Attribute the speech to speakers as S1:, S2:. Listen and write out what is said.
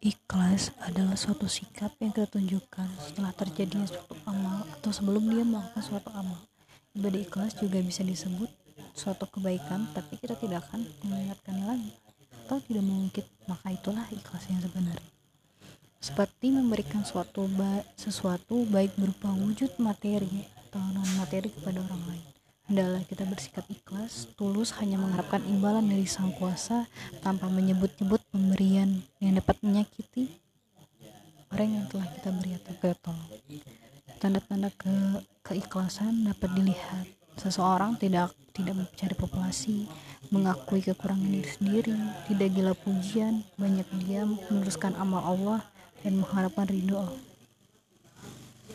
S1: Ikhlas adalah suatu sikap yang kita tunjukkan setelah terjadinya suatu amal atau sebelum dia melakukan suatu amal. Ibadah ikhlas juga bisa disebut suatu kebaikan, tapi kita tidak akan mengingatkannya lagi atau tidak mengungkit, maka itulah ikhlas yang sebenarnya. Seperti memberikan suatu ba sesuatu baik berupa wujud materi atau non materi kepada orang lain. Hendaklah kita bersikap ikhlas, tulus hanya mengharapkan imbalan dari Sang Kuasa tanpa menyebut-nyebut pemberian yang dapat menyakiti orang yang telah kita beri atau tolong. Tanda-tanda ke keikhlasan dapat dilihat. Seseorang tidak tidak mencari populasi, mengakui kekurangan diri sendiri, tidak gila pujian, banyak diam, meneruskan amal Allah, dan mengharapkan ridho